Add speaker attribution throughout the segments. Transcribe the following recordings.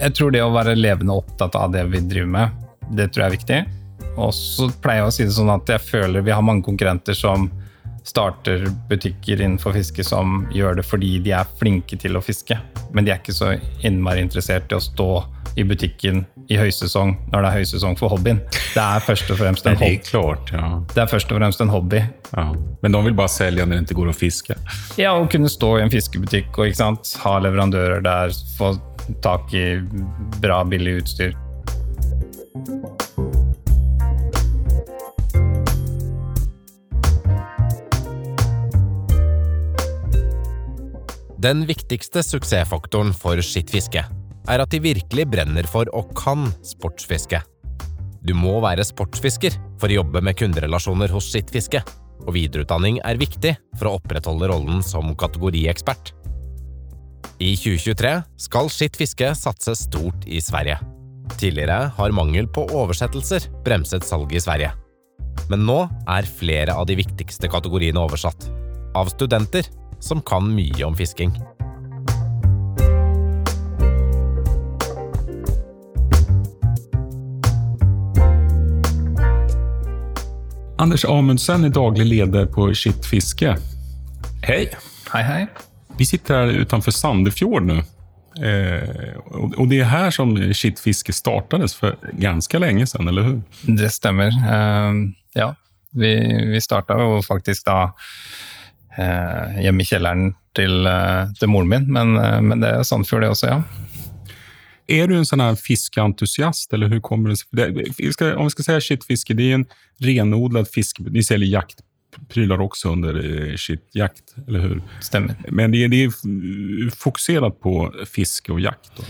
Speaker 1: Jeg, tror det å være levende opptatt av det vi driver med, det tror jeg er viktig. Og så pleier jeg å si det sånn at jeg føler vi har mange konkurrenter som starter butikker innenfor fiske som gjør det fordi de er flinke til å fiske. Men de er ikke så innmari interessert i å stå i butikken i høysesong når det er høysesong for hobbyen. Det er først og fremst en
Speaker 2: Det
Speaker 1: hobby.
Speaker 2: klart, ja.
Speaker 1: Det er først og fremst en hobby.
Speaker 2: ja. Men de vil bare selge når det ikke går att fiska.
Speaker 1: Ja, Å kunne stå i en fiskebutikk og ha leverandører der, få tak i bra, billig utstyr.
Speaker 3: Den viktigste suksessfaktoren for skittfiske er at de virkelig brenner for og kan sportsfiske. Du må være sportsfisker for å jobbe med kunderelasjoner hos Skittfiske, og videreutdanning er viktig for å opprettholde rollen som kategoriekspert. I 2023 skal Skittfiske satse stort i Sverige. Tidligere har mangel på oversettelser bremset salget i Sverige. Men nå er flere av de viktigste kategoriene oversatt, av studenter som kan mye om fisking.
Speaker 2: Anders Amundsen er daglig leder på Skitt Fiske. Hei.
Speaker 1: Hei, hei.
Speaker 2: Vi sitter här utanför Sandefjord nu. Eh, och det är här som kittfiske startades för ganska länge sedan, eller hur?
Speaker 1: Det stämmer. Eh, ja, vi, vi starta jo faktisk da eh, hjemme i kjelleren til, eh, til moren min, men, eh, men det er Sandfjord det også, ja.
Speaker 2: Är du en sån här fiskeentusiast eller hur kommer det ska, om vi ska säga kittfiske, det är en renodlad fiske. Ni säljer jaktprylar också under sitt jakt, eller hur?
Speaker 1: Stemmer.
Speaker 2: Men det är, det är fokuserat på fiske och jakt. Då.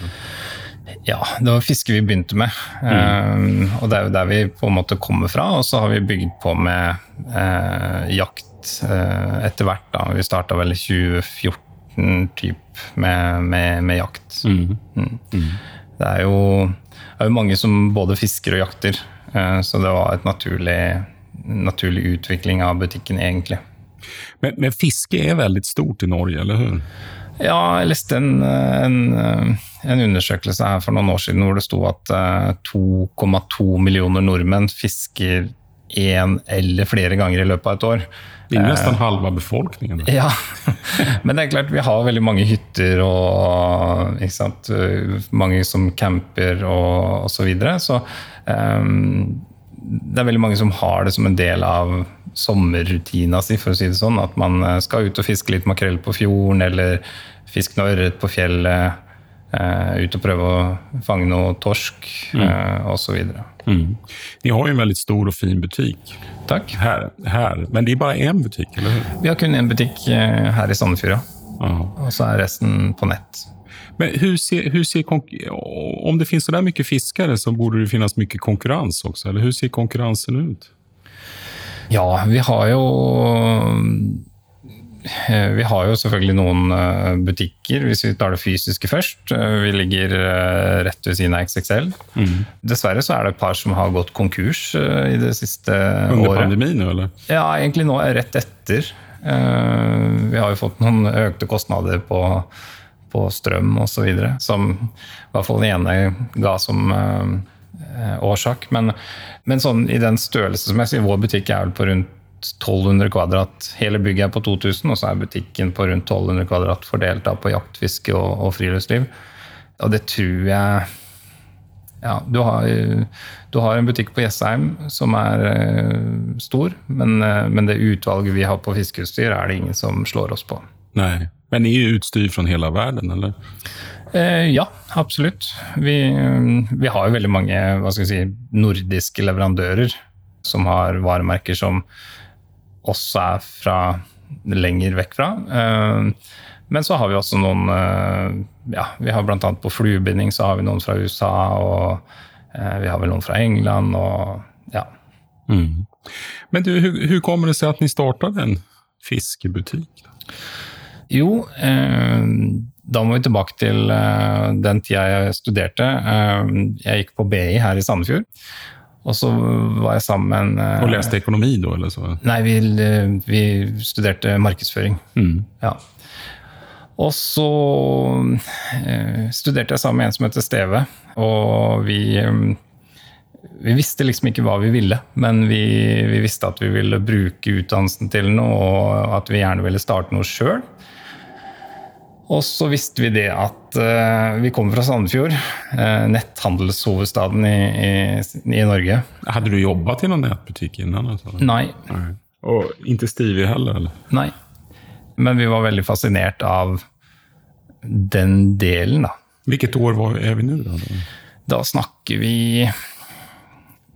Speaker 1: Ja, det var fiske vi begynte med. Eh, og det er jo der vi på en måte kommer fra. Og så har vi bygd på med uh, jakt uh, etter hvert. da. Vi starta vel i 2014 typ, med, med, med jakt. Mm. Det er jo, det er jo mange som både fisker og jakter, uh, så det var et naturlig, naturlig utvikling av butikken, egentlig.
Speaker 2: Men, men fiske er veldig stort i Norge, eller hur?
Speaker 1: Ja, jeg leste en, en, en undersøkelse her for noen år siden hvor det sto at eh, 2,2 millioner nordmenn fisker én eller flere ganger i løpet av et år.
Speaker 2: Det er nesten halve befolkningen.
Speaker 1: Ja, men det er klart vi har veldig mange hytter og mange som camper og, osv. så videre. Så ehm, det er veldig mange som har det som en del av sommerrutina si, for å si det sånn. At man eh, skal ut og fiske litt makrell på fjorden, eller fiske noe ørret på fjellet. Uh, ut og prøve å fange noe torsk, uh, og så videre.
Speaker 2: Mm. Ni har jo en veldig stor og fin butikk
Speaker 1: Takk.
Speaker 2: Her, her. men det er bare en butikk? eller?
Speaker 1: Vi har kun én butikk uh, her i Sandefjord. Ja. og så er resten på nett.
Speaker 2: Men hur ser, hur ser om det finns så där mycket fiskare så borde det finnas mycket konkurrens också, eller hur ser konkurrensen ut?
Speaker 1: Ja, vi har jo eh, Vi har jo selvfølgelig noen eh, butikker, hvis vi tar det fysiske først. Eh, Vi ligger rett ved siden av XXL. Dessverre så er det et par som har gått konkurs i det siste
Speaker 2: Under
Speaker 1: året.
Speaker 2: Under pandemien, eller?
Speaker 1: Ja, egentlig nå rett etter. Vi har jo fått noen økte kostnader på, på strøm osv., som i hvert fall den ene ga som eh, årsak. Men, men sånn i den størrelse som jeg sier, vår butikk er vel på rundt 1200 kvadrat. Hele bygget er på 2000, og så er butikken på rundt 1200 kvadrat fordelt da på jakt, fiske og, og friluftsliv. Og det tror jeg ja, du har, du har en butikk på Jessheim som er uh, stor, men, uh, men det utvalget vi har på fiskeutstyr, er det ingen som slår oss på.
Speaker 2: Nej. Men ni är ju utstyr från hela världen, eller?
Speaker 1: Eh, ja, absolutt. Vi, eh, vi har jo veldig mange si, nordiske leverandører som har varemerker som også er fra lenger vekk fra. Eh, men så har vi også noen eh, ja, Vi har Blant annet på fluebinding så har vi noen fra USA, og eh, vi har vel noen fra England. og ja.
Speaker 2: Mm. Men du, hur, hur kommer det seg at ni startet en fiskebutik?
Speaker 1: Jo, eh, da må vi tilbake til eh, den tida jeg studerte. Eh, jeg gikk på BI her i Sandefjord. Og så var jeg sammen med en
Speaker 2: Och läste ekonomi da, eller så?
Speaker 1: Nei, vi, vi studerte markedsføring.
Speaker 2: Mm.
Speaker 1: Ja. Og så eh, studerte jeg sammen med en som heter Steve, og vi, vi visste liksom ikke hva vi ville, men vi, vi, visste at vi ville bruke utdannelsen til noe, og at vi gjerne ville starte noe sjøl. Og så visste vi det at uh, vi kommer fra Sandefjord, uh, netthandelshovedstaden i, i, i, Norge.
Speaker 2: Hadde du jobbet i noen nettbutikk innan?
Speaker 1: Altså? Nei.
Speaker 2: Nei. Og ikke Stevie heller? Eller?
Speaker 1: Nei. Men vi var veldig fascinert av den delen, da.
Speaker 2: Hvilket år var, er vi nå? Da?
Speaker 1: da snakker vi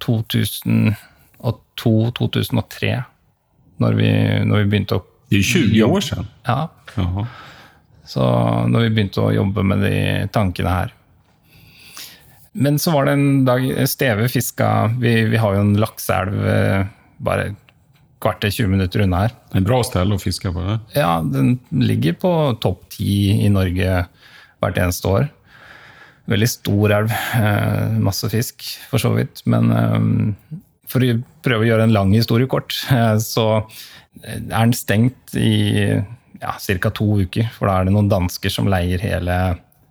Speaker 1: 2002-2003. Når, når, vi begynte å
Speaker 2: Det er 20 år siden?
Speaker 1: Ja. Jaha. Så når vi begynte å jobbe med de tankene her. Men så var det en dag Steve fiska Vi, vi har jo en lakseelv bare kvart kvarter 20 minutter unna her.
Speaker 2: En bra sted å fiske på? det?
Speaker 1: Ja, den ligger på topp ti i Norge hvert eneste år. Veldig stor elv. Eh, masse fisk, for så vidt. Men eh, for å prøve å gjøre en lang historie kort, eh, så er den stengt i ja, ca. to uker. For da er det noen dansker som leier hele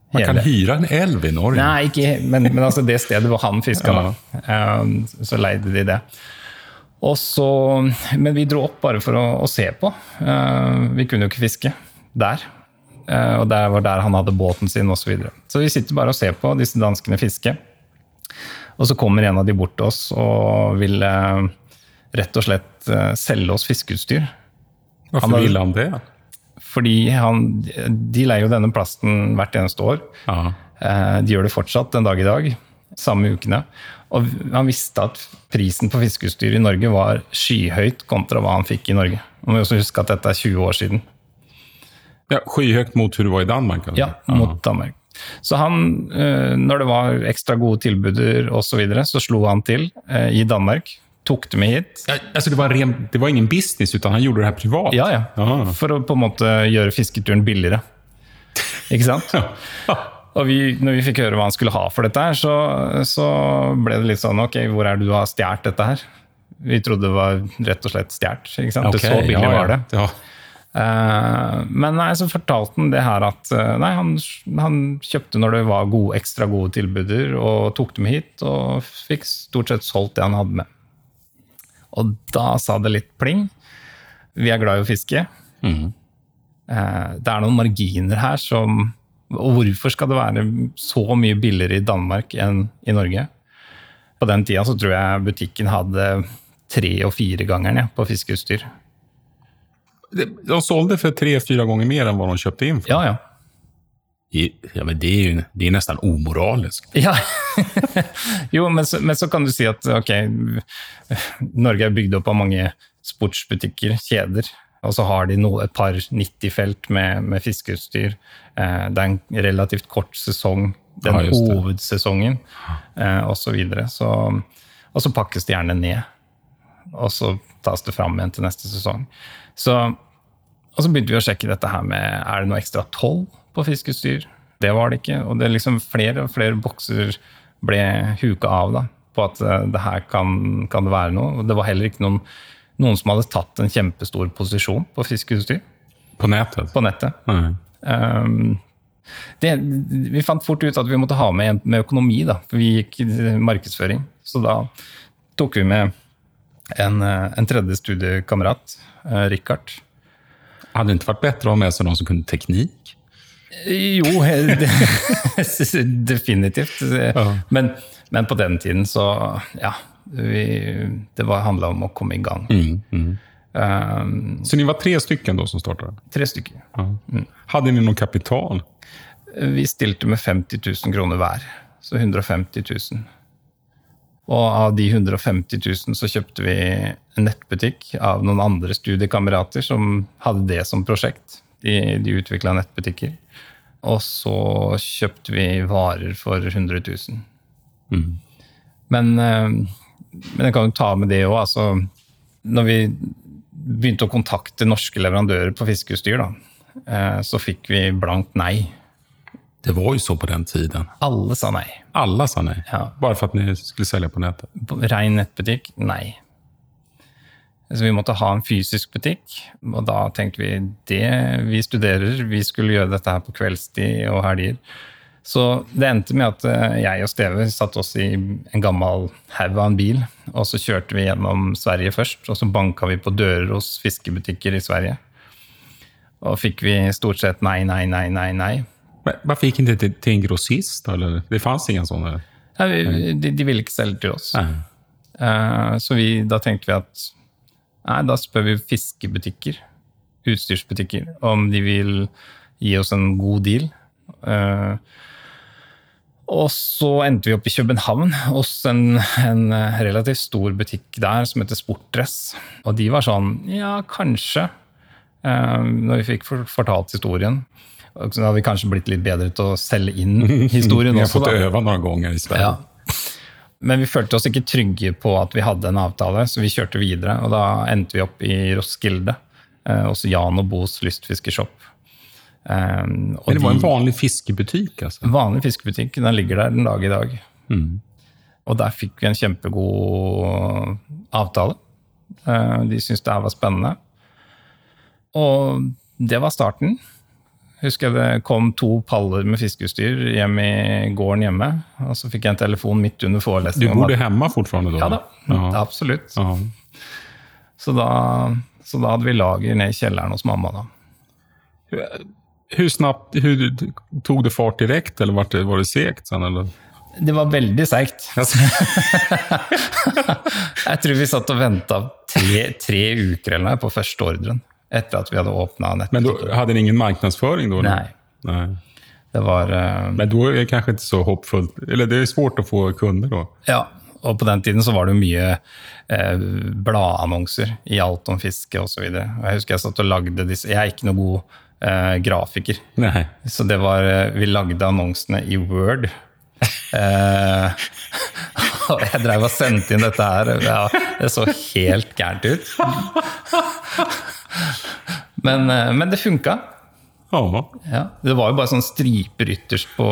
Speaker 2: man kan hyre en elv i Norge?
Speaker 1: Nei, ikke, men, men altså det stedet hvor han fiska, ja. så leide de det. Så, men vi dro opp bare for å, å se på. Uh, vi kunne jo ikke fiske der. Uh, og det var der han hadde båten sin osv. Så, videre. så vi sitter bare og ser på disse danskene fiske. Og så kommer en av de bort til oss og vil uh, rett og slett selge oss fiskeutstyr.
Speaker 2: Hvorfor ville han det?
Speaker 1: Fordi han, de leier jo denne plasten hvert eneste år. Aha. De gjør det fortsatt den dag i dag. Samme ukene. Og han visste at prisen på fiskeutstyr i Norge var skyhøyt kontra hva han fikk i Norge. Man må også huske at dette er 20 år siden.
Speaker 2: Ja, Skyhøyt mot hva det var i Danmark?
Speaker 1: Eller? Ja, mot Danmark. Så han, eh, når det var ekstra gode tilbuder osv., så, videre, så slo han til eh, i Danmark. Tok det meg hit.
Speaker 2: Ja, altså det, var ren, det var ingen business, utan han gjorde det her privat?
Speaker 1: Ja, ja. Aha. For å på en måte gjøre fisketuren billigere. Ikke sant? ja. Og vi, når vi fikk høre hva han skulle ha for dette, her, så, så ble det litt sånn Ok, hvor er det du har stjålet dette her? Vi trodde det var rett og slett stjålet. Okay, det så billig ja, var det. Ja. Uh, men nei, så fortalte han det her at uh, nei, han, han, kjøpte når det var gode, ekstra gode tilbuder, og tok dem hit. Og fikk stort sett solgt det han hadde med. Og da sa det litt pling. Vi er glad i å fiske. Mm. Uh, det er noen marginer her som og hvorfor skal det være så mye billigere i Danmark enn i Norge? På den tida så tror jeg butikken hadde tre- og firegangeren ja, på fiskeutstyr.
Speaker 2: De solgte for tre-fire ganger mer enn hva de kjøpte inn for?
Speaker 1: Ja, ja.
Speaker 2: Ja, men det er jo det er nesten omoralisk.
Speaker 1: Ja. jo, men så, men så, kan du si at ok, Norge er bygd opp av mange sportsbutikker, kjeder. Og så har de no, et par 90-felt med, med fiskeutstyr. Eh, det er en relativt kort sesong, den ja, hovedsesongen, eh, osv. Så så, og så pakkes det gjerne ned. Og så tas det fram igjen til neste sesong. Så, og så begynte vi å sjekke dette her med er det noe ekstra toll på fiskeutstyr. Det var det ikke. Og det er liksom flere og flere bokser ble huka av da, på at uh, det her kan, kan det være noe. Og det var heller ikke noen noen som hadde tatt en kjempestor posisjon på fiskeutstyr.
Speaker 2: På nettet?
Speaker 1: På nettet. Um, det, vi fant fort ut at vi måtte ha med, med økonomi, da, for vi gikk markedsføring. Så da tok vi med en, en tredje studiekamerat, uh, Richard.
Speaker 2: Hadde det ikke vært bedre å ha med seg noen som kunne teknikk?
Speaker 1: Jo, definitivt. Ja. Men, men, på den tiden så Ja, vi, det handla om å komme i gang. Mm, mm.
Speaker 2: Um, så ni var tre stykker då som startade?
Speaker 1: Tre stykker. Ja.
Speaker 2: Mm. Hadde ni noe kapital?
Speaker 1: Vi stilte med 50 000 kroner hver. Så 150 000. Og av de 150 000 så kjøpte vi en nettbutikk av noen andre studiekamerater som hadde det som prosjekt. De, de utvikla nettbutikker. Og så kjøpte vi varer for 100 000. Mm. Men uh, men jeg kan jo ta med det òg. Altså, når vi begynte å kontakte norske leverandører på fiskeutstyr, eh, så fikk vi blankt nei.
Speaker 2: Det var jo så på den tiden.
Speaker 1: Alle sa nei.
Speaker 2: Alle sa nei? Ja. Bare for at dere skulle selge på nettet?
Speaker 1: Rein nettbutikk? Nei. Så vi måtte ha en fysisk butikk, og da tenkte vi det vi studerer, vi skulle gjøre dette her på kveldstid og helger. Så det endte med at eh, jeg og Steve satte oss i en gammel haug av en bil, og så kjørte vi gjennom Sverige først, og så banka vi på dører hos fiskebutikker i Sverige. Og fikk vi stort sett nei, nei, nei, nei, nei.
Speaker 2: Hvorfor gikk gick til, till en grossist? Eller? Det fanns ingen sånne?
Speaker 1: Ja, vi, de, de ville ikke selge til oss. Eh, Så vi, da tenkte vi at nei, da spør vi fiskebutikker, utstyrsbutikker, om de vil gi oss en god deal. Uh, Og så endte vi opp i København hos en, en relativt stor butikk der som heter Sportdress. Og de var sånn ja, kanskje. Eh, Når vi fikk fortalt historien. Så hadde vi kanskje blitt litt bedre til å selge inn historien
Speaker 2: Vi har fått øve noen ganger i Sverige.
Speaker 1: Ja. Men vi følte oss ikke trygge på at vi hadde en avtale, så vi kjørte videre. Og da endte vi opp i Roskilde, eh, hos Jan og Bos lystfiskeshop. Eh, og
Speaker 2: det var en vanlig fiskebutikk?
Speaker 1: altså? vanlig fiskebutikk, den ligger der den dag i dag.
Speaker 2: Mm.
Speaker 1: Og der fikk vi en kjempegod avtale. Eh, De syntes det her var spennende. Og det var starten. Husker jeg det kom to paller med fiskeutstyr hjem i gården hjemme. Og så fikk jeg en telefon midt under forelesningen. Du
Speaker 2: bodde
Speaker 1: hjemme
Speaker 2: fortsatt? fortfarande då?
Speaker 1: Ja da,
Speaker 2: Aha.
Speaker 1: absolutt. Så da, så da hadde vi lager ned i kjelleren hos mamma. da.
Speaker 2: Hvor snabbt Tok tog det fart direkte, eller var det, var det segt? Eller?
Speaker 1: Det var veldig seigt. jeg tror vi satt og venta tre, tre uker eller noe på første ordren. Etter at vi hadde åpna
Speaker 2: Men
Speaker 1: nettbutikken.
Speaker 2: då hade ni ingen markedsføring da? Nei.
Speaker 1: Nej.
Speaker 2: Nej.
Speaker 1: Det var uh,
Speaker 2: Men da er det kanskje ikke så hoppfullt. Eller det er svårt å få kunder da?
Speaker 1: Ja, og på den tiden så var det jo mye eh, bladannonser i alt om fiske osv. Jeg husker jeg satt og lagde disse Jeg er ikke noe god eh, grafiker.
Speaker 2: Nei.
Speaker 1: Så det var eh, Vi lagde annonsene i Word. Eh, og jeg drev og sendte inn dette her. Ja, det så helt gærent ut. Men, eh, men det funka.
Speaker 2: Ja.
Speaker 1: Det var jo bare sånn striper ytterst på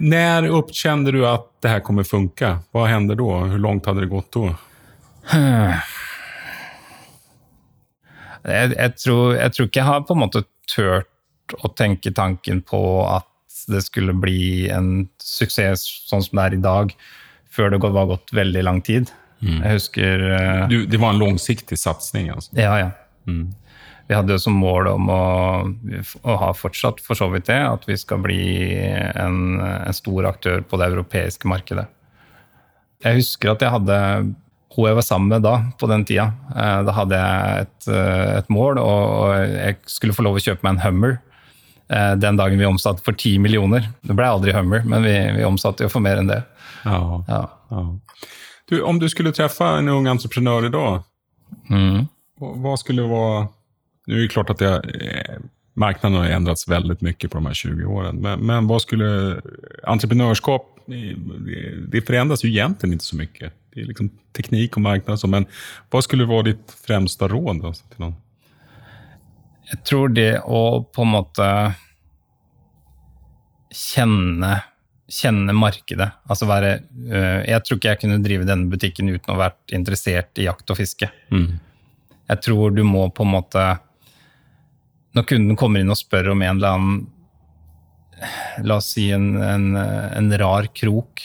Speaker 2: Når oppkjente du at det her kommer funke? Hva hendte da? Hur langt hadde det gått da?
Speaker 1: jeg, jeg, tror, jeg tror ikke jeg har på en måte turt å tenke tanken på at det skulle bli en suksess sånn som det er i dag, før det var gått veldig lang tid. Jeg husker eh,
Speaker 2: Du, det var en langsiktig satsning Altså.
Speaker 1: Ja, ja. Vi hadde jo som mål om å, å ha fortsatt for så vidt det, at vi skal bli en, en stor aktør på det europeiske markedet. Jeg husker at jeg hadde hun jeg var sammen med da, på den tida. eh, Da hadde jeg et, eh, et mål, og jeg skulle få lov å kjøpe meg en Hummer. Den dagen vi omsatte for 10 millioner. Det ble aldri Hummer, men vi, vi omsatte jo for mer enn det.
Speaker 2: Ja.
Speaker 1: Ja.
Speaker 2: Du, om du skulle träffa en ung entreprenör idag,
Speaker 1: Mm.
Speaker 2: vad vad skulle vara... Nu är det klart att det, eh, marknaden har ändrats väldigt mycket på de här 20 åren, men, men vad skulle... Entreprenörskap, eh, det förändras ju egentligen inte så mycket. Det är liksom teknik och marknad så, men vad skulle vara ditt främsta råd då, till någon?
Speaker 1: Jeg tror det å på en måte kjenne, kjenne markedet Altså være øh, Jeg tror ikke jeg kunne drive denne butikken uten å ha vært interessert i jakt og fiske. Jeg tror du må på en måte Når kunden kommer inn og spør om en eller annen La oss si en, en, en rar krok,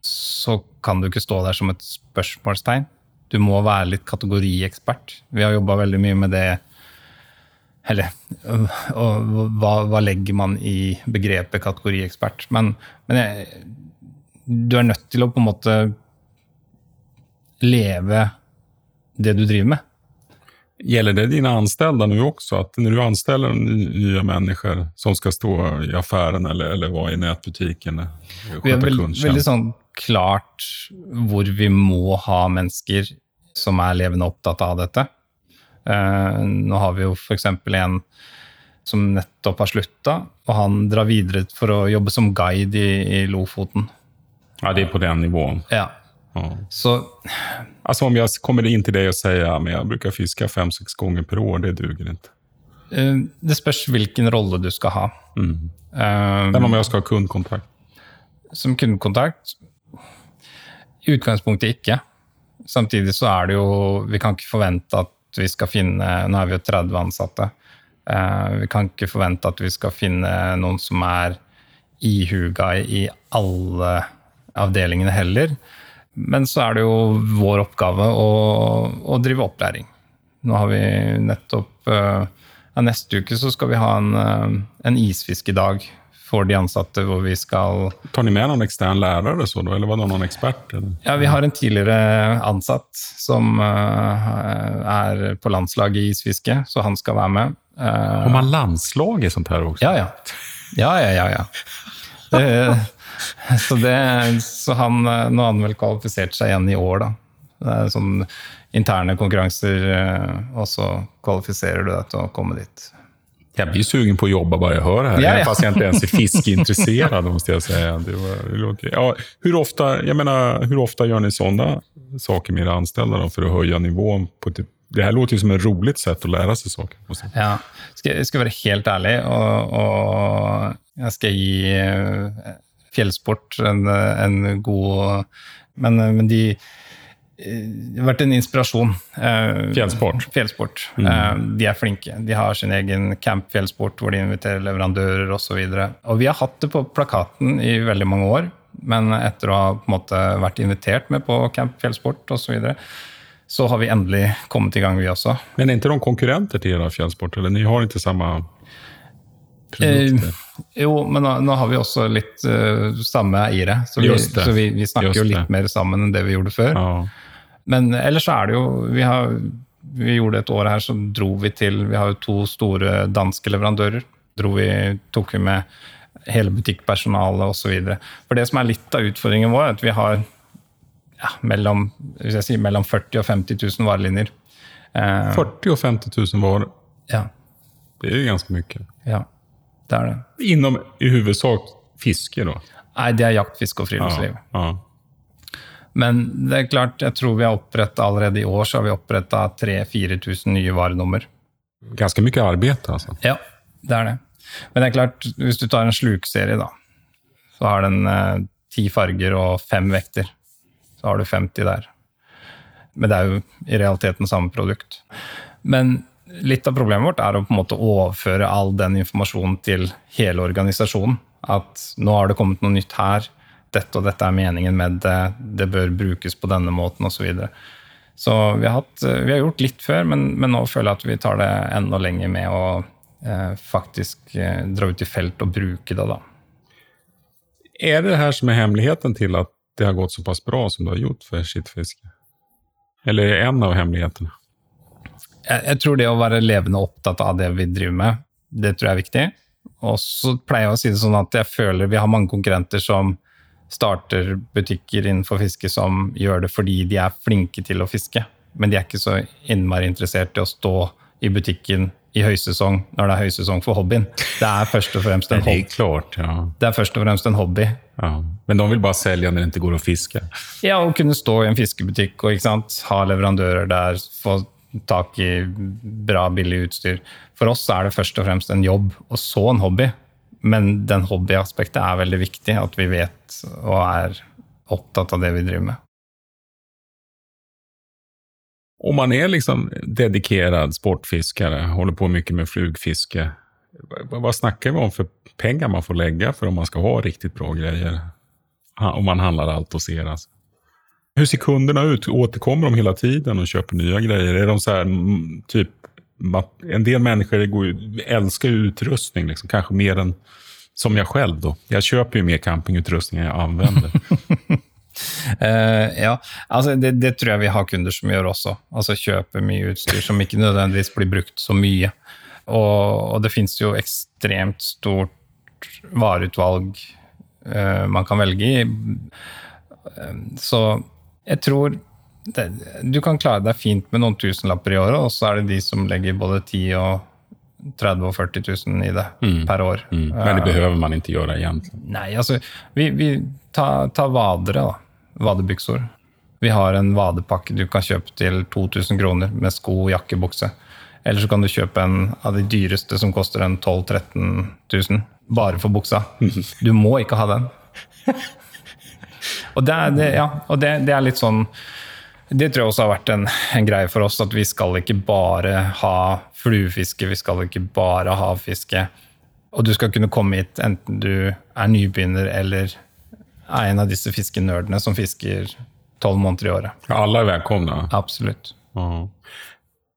Speaker 1: så kan du ikke stå der som et spørsmålstegn. Du må være litt kategoriekspert. Vi har jobba veldig mye med det eller og hva, hva legger man i begrepet kategoriekspert? Men, men jeg, du er nødt til å på en måte leve det du driver med.
Speaker 2: Gjelder det dine anställda nu också? Att när du anställer nye nya människor som skal stå i affären eller, eller vara i nätbutiken,
Speaker 1: Vi har
Speaker 2: sköta
Speaker 1: veld, veldig sånn klart hvor vi må ha mennesker som er levende opptatt av dette. Eh, nå har vi jo f.eks. en som nettopp har slutta, og han drar videre for å jobbe som guide i, i Lofoten.
Speaker 2: Ja, det är på den nivån.
Speaker 1: Ja.
Speaker 2: Ja.
Speaker 1: Så
Speaker 2: Alltså om jag kommer in till dig och säger att jag brukar fiska fem, sex gånger per år, det duger inte.
Speaker 1: eh, det spørs hvilken rolle du skal ha.
Speaker 2: Mm.
Speaker 1: Um,
Speaker 2: Men om jeg skal ha kundkontakt?
Speaker 1: som kundekontakt? I utgangspunktet ikke. Samtidig så er det jo Vi kan ikke forvente at vi skal finne Nå er vi jo 30 ansatte. Eh, vi kan ikke forvente at vi skal finne noen som er ihuga i alle avdelingene heller. Men så er det jo vår oppgave å, å drive opplæring. Nå har vi nettopp eh, ja, Neste uke så skal vi ha en, eh, en isfiskedag for de ansatte, hvor vi skal
Speaker 2: Tar ni med noen ekstern lærer, så, eller var det noen ekspert? Eller?
Speaker 1: Ja, vi har en tidligere ansatt som uh, er på landslaget i isfiske, så han skal være med.
Speaker 2: Uh, har man landslag i sånt her også?
Speaker 1: Ja, ja. Ja, ja, ja. ja. Det, så, det, så han, nå har han vel kvalifisert seg igjen i år, da. Det er sånn interne konkurranser, og så kvalifiserer du deg til å komme dit.
Speaker 2: Jag blir sugen på att jobba bara jag hör det här, ja, ja. fast jag inte ens är fiskintresserad. måste jag säga. Det var, det låter, ja, hur, ofta, jag menar, hur ofta gör ni sådana saker med era anställda då, för att höja nivån? På det här låter ju som ett roligt sätt att lära sig saker.
Speaker 1: Ja, jag ska vara helt ärlig och, och jag ska ge eh, fjällsport en, en god... Men, men de vært en inspirasjon.
Speaker 2: Eh, fjellsport.
Speaker 1: Fjellsport. Mm. Eh, de er flinke. De har sin egen camp fjellsport hvor de inviterer leverandører osv. Og, så og vi har hatt det på plakaten i veldig mange år, men etter å ha på en måte vært invitert med på camp fjellsport osv. Så, videre, så har vi endelig kommet i gang, vi også.
Speaker 2: Men er ikke noen konkurrenter til deres fjellsport? Eller ni har ikke samme
Speaker 1: Eh, jo, men nå, nå, har vi også litt uh, samme eiere, så, vi, så vi, vi, snakker jo litt mer sammen enn det vi gjorde før. Ja. Men ellers så er det jo vi, har, vi gjorde et år her, så dro vi til Vi har jo to store danske leverandører. Vi, tok vi med hele butikkpersonalet osv. For det som er litt av utfordringen vår, er at vi har ja, mellom, sier, mellom 40 og 50 000 varelinjer.
Speaker 2: Eh, 40 og 50 000 varer?
Speaker 1: Ja.
Speaker 2: Det er jo ganske mye.
Speaker 1: Ja, det er det.
Speaker 2: Innom i hovedsak fiske, da?
Speaker 1: Nei, det er jakt, fiske og friluftsliv. Ja, ja. Men det er klart, jeg tror vi har oppretta allerede i år så har vi oppretta 3000-4000 nye varenummer.
Speaker 2: Ganske mye arbeid, altså.
Speaker 1: Ja, det er det. Men det er klart, hvis du tar en slukserie, da, så har den eh, ti farger og fem vekter. Så har du 50 der. Men det er jo i realiteten samme produkt. Men litt av problemet vårt er å på en måte overføre all den informasjonen til hele organisasjonen. At nå har det kommet noe nytt her dette og dette er meningen med det, det bør brukes på denne måten osv. Så, videre. så vi har, hatt, vi har, gjort litt før, men, men, nå føler jeg at vi tar det enda lenger med å eh, faktisk eh, dra ut i felt og bruke det. da.
Speaker 2: Er det det her som er hemmeligheten til at det har gått såpass bra som det har gjort for skittfiske? Eller er det en av hemmelighetene?
Speaker 1: Jeg, jeg tror det å være levende opptatt av det vi driver med, det tror jeg er viktig. Og så pleier jeg å si det sånn at jeg føler vi har mange konkurrenter som starter butikker innenfor fiske som gjør det fordi de er flinke til å fiske. Men de er ikke så innmari interessert i å stå i butikken i høysesong når det er høysesong for hobbyen. Det er først og fremst en hobby.
Speaker 2: Det er, klart, ja.
Speaker 1: det er først og fremst en hobby.
Speaker 2: Ja. Men de vil bare selge når det ikke går å fiske?
Speaker 1: Ja, å kunne stå i en fiskebutikk og ha leverandører der, få tak i bra, billig utstyr. For oss er det først og fremst en jobb, og så en hobby. Men den hobbyaspektet er veldig viktig, at vi vet og er opptatt av det vi driver med.
Speaker 2: Om man er liksom dedikerad sportfiskere, holder på mye med flugfiske, hva snakker vi om for penger man får legge for om man skal ha riktig bra greier? Om man handler alt hos er. Altså. Hvordan ser kundene ut? Återkommer de hele tiden og kjøper nye greier? Er de så här, typ en del mennesker älskar utrustning, liksom, kanskje mer än som jag själv. Då. Jag köper ju mer campingutrustning än jag använder.
Speaker 1: uh, ja, altså det, det, tror jeg vi har kunder som gjør også. Altså Kjøper mye utstyr som ikke nødvendigvis blir brukt så mye. Og, og det fins jo ekstremt stort vareutvalg uh, man kan velge i. Uh, så jeg tror det, du kan klare deg fint med noen tusenlapper i året, og så er det de som legger både 10 og 30 og 40 000 i det mm. per år.
Speaker 2: Mm. Men det behøver man ikke gjøre egentlig?
Speaker 1: Nei, altså vi, vi tar ta vadere, da. Vadebyksor. Vi har en vadepakke du kan kjøpe til 2000 kroner med sko, jakke, bukse. Eller så kan du kjøpe en av de dyreste som koster en 12 000-13 000, bare for buksa. Du må ikke ha den. Og det, det, ja, og det, det er litt sånn Det tror jeg også har vært en, en, greie for oss, at vi skal ikke bare ha fluefiske, vi skal ikke bare ha havfiske. Og du skal kunne komme hit enten du er nybegynner eller er en av disse fiskenerdene som fisker tolv måneder i året.
Speaker 2: Alle er velkomne?
Speaker 1: Absolutt.
Speaker 2: Ja.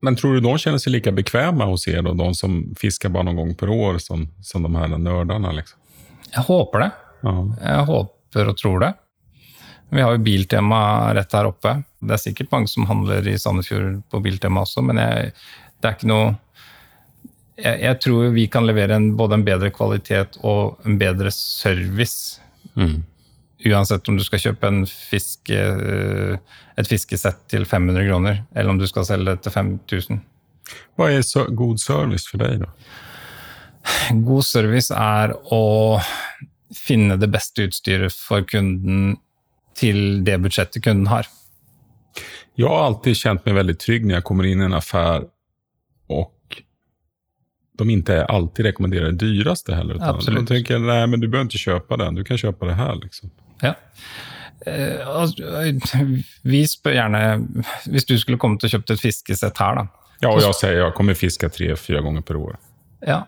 Speaker 2: Men tror du de kjenner seg like bekvemme hos dere, de som fisker bare noen gang per år, som, som de her nerdene? Liksom?
Speaker 1: Jeg håper det. Ja. Jeg håper og tror det. Vi har jo Biltema rett her oppe. Det er sikkert mange som handler i Sandefjord på Biltema også, men jeg, det er ikke noe jeg, jeg, tror vi kan levere en, både en bedre kvalitet og en bedre service. Mm. Uansett om du skal kjøpe fiske, et fiskesett til 500 kroner, eller om du skal selge det til 5000.
Speaker 2: Hva er så god service for deg, da?
Speaker 1: God service er å finne det beste utstyret for kunden til det budsjettet kunden har.
Speaker 2: Jeg har alltid kjent meg veldig trygg når jeg kommer inn i en affær de ikke alltid rekommenderer det dyreste heller.
Speaker 1: Absolutt.
Speaker 2: De tenker nei, men du behöver ikke kjøpe den, du kan kjøpe det her. Liksom.
Speaker 1: Ja. Eh, vi spør gjerne Hvis du skulle kommet og kjøpt et fiskesett her, da.
Speaker 2: Ja, og jeg sier jeg kommer fiske tre-fire ganger per år.
Speaker 1: Ja,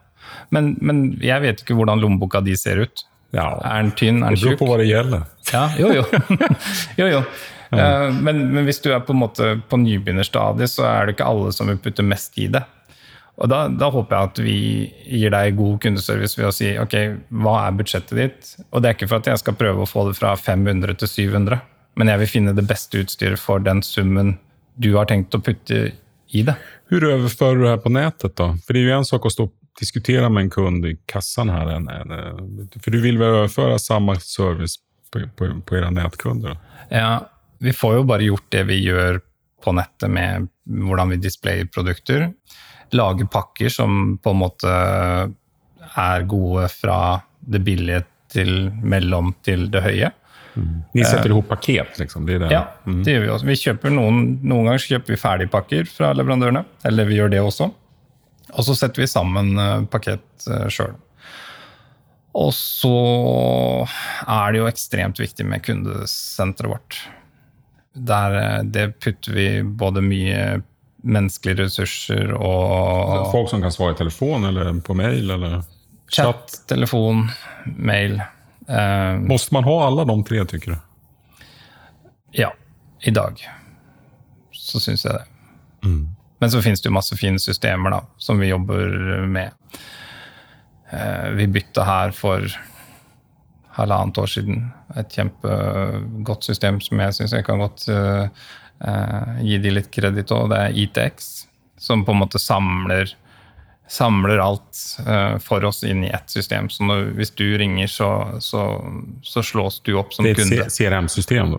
Speaker 1: men, men, jeg vet ikke hvordan lommeboka di ser ut.
Speaker 2: Ja.
Speaker 1: Er den tynn? Er den tjukk?
Speaker 2: Det beror på hva det gjelder.
Speaker 1: Ja, jo, jo. jo, jo. Ja. Eh, men, men, hvis du er på, en måte på nybegynnerstadiet, så er det ikke alle som vil putte mest i det. Og da, da, håper jeg at vi gir deg god kundeservice ved å si ok, hva er budsjettet ditt? Og det er ikke for at jeg skal prøve å få det fra 500 til 700, men jeg vil finne det beste utstyret for den summen du har tenkt å putte i det.
Speaker 2: Hvordan overfører du det her på nettet, da? For det er jo en sak å stå diskutere med en kund i kassan her. För du vil vel overføre samme service på, på, på era nätkunder?
Speaker 1: Ja, vi får jo bare gjort det vi gjør på nettet med hvordan vi displayer produkter. Lage pakker som på en måte er gode fra det billige til mellom til det høye.
Speaker 2: Mm. Ni setter ihop paket, liksom? Det det.
Speaker 1: Ja, mm. det gjør vi også. Vi kjøper noen, noen ganger kjøper vi ferdigpakker fra leverandørene. Eller vi gjør det også. Og så setter vi sammen eh, pakket eh, sjøl. Og så er det jo ekstremt viktig med kundesenteret vårt. Der eh, det putter vi både mye menneskelige ressurser og
Speaker 2: Folk som kan svare i telefon eller på mail? eller
Speaker 1: Chat, chat telefon, mail.
Speaker 2: Eh, Måste man ha alle de tre, tykker du?
Speaker 1: Ja. I dag så syns jeg det. Mm. Men så finnes det jo masse fine systemer da, som vi jobber med. Eh, vi bytta her for halvannet år siden. Et kjempegodt system som jeg syns jeg kan godt uh, gi de litt kreditt òg. Det er ITX, som på en måte samler, samler alt eh, for oss inn i ett system. Så når, hvis du ringer, så, så, så, slås du opp som kunde.
Speaker 2: Det er et CRM-system?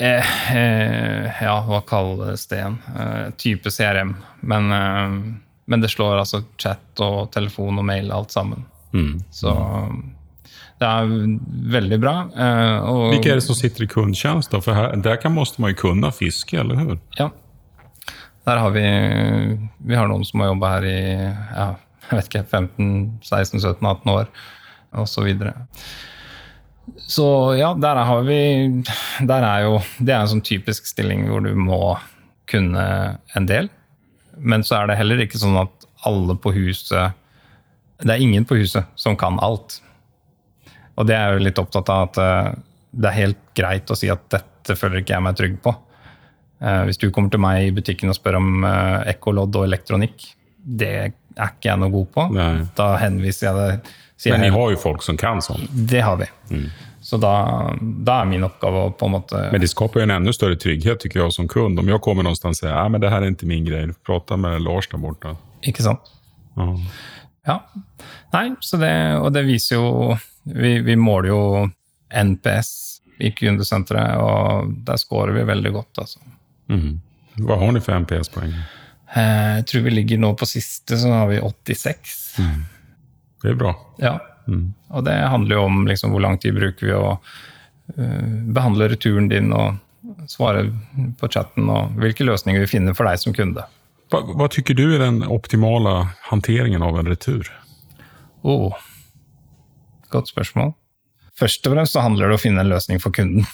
Speaker 1: Eh, eh, ja, hva kalles det igjen? Eh, type CRM. Men, eh, men, det slår altså chat og telefon og mail alt sammen. Mm. Så det er veldig bra.
Speaker 2: Eh, og, Hvilke er det som sitter i kundtjenest? For her, der kan, måste man jo kunne fiske, eller hur?
Speaker 1: Ja. Der har vi, vi har noen som har jobba her i ja, jeg vet ikke, 15-16-17-18 år, osv. Så ja, der har vi der er jo, Det er en sånn typisk stilling hvor du må kunne en del. Men så er det heller ikke sånn at alle på huset Det er ingen på huset som kan alt. Og det er jeg jo litt opptatt av at eh, det er helt greit å si at dette føler ikke jeg meg trygg på. Eh, hvis du kommer til meg i butikken og spør om eh, ekkolodd og elektronikk, det er ikke jeg noe god på. Nei. Da henviser jeg det
Speaker 2: men vi har jo folk som kan sånn.
Speaker 1: Det har vi. Mm. Så da, da, er min oppgave å på en måte
Speaker 2: Men det skaper jo en enda større trygghet tycker jeg, som kund. Om jeg kommer noe og sier at det her er ikke min greie, prate med Lars der borte.
Speaker 1: Ikke sant. Uh. Ja. Nei, så det, og det viser jo Vi, vi måler jo NPS i kundesenteret, og der scorer vi veldig godt, altså.
Speaker 2: Mm. Hva har dere for NPS-poeng?
Speaker 1: Eh, jeg tror vi ligger nå på siste, så har vi 86. Mm.
Speaker 2: Det er bra.
Speaker 1: Ja. Mm. Og det handler jo om liksom, hvor lang tid bruker vi å uh, behandle returen din og svare på chatten, og hvilke løsninger vi finner for deg som kunde.
Speaker 2: Hva, vad tykker du er den optimale hanteringen av en retur?
Speaker 1: Oh, godt spørsmål. Først og fremst så handler det om å finne en løsning for kunden.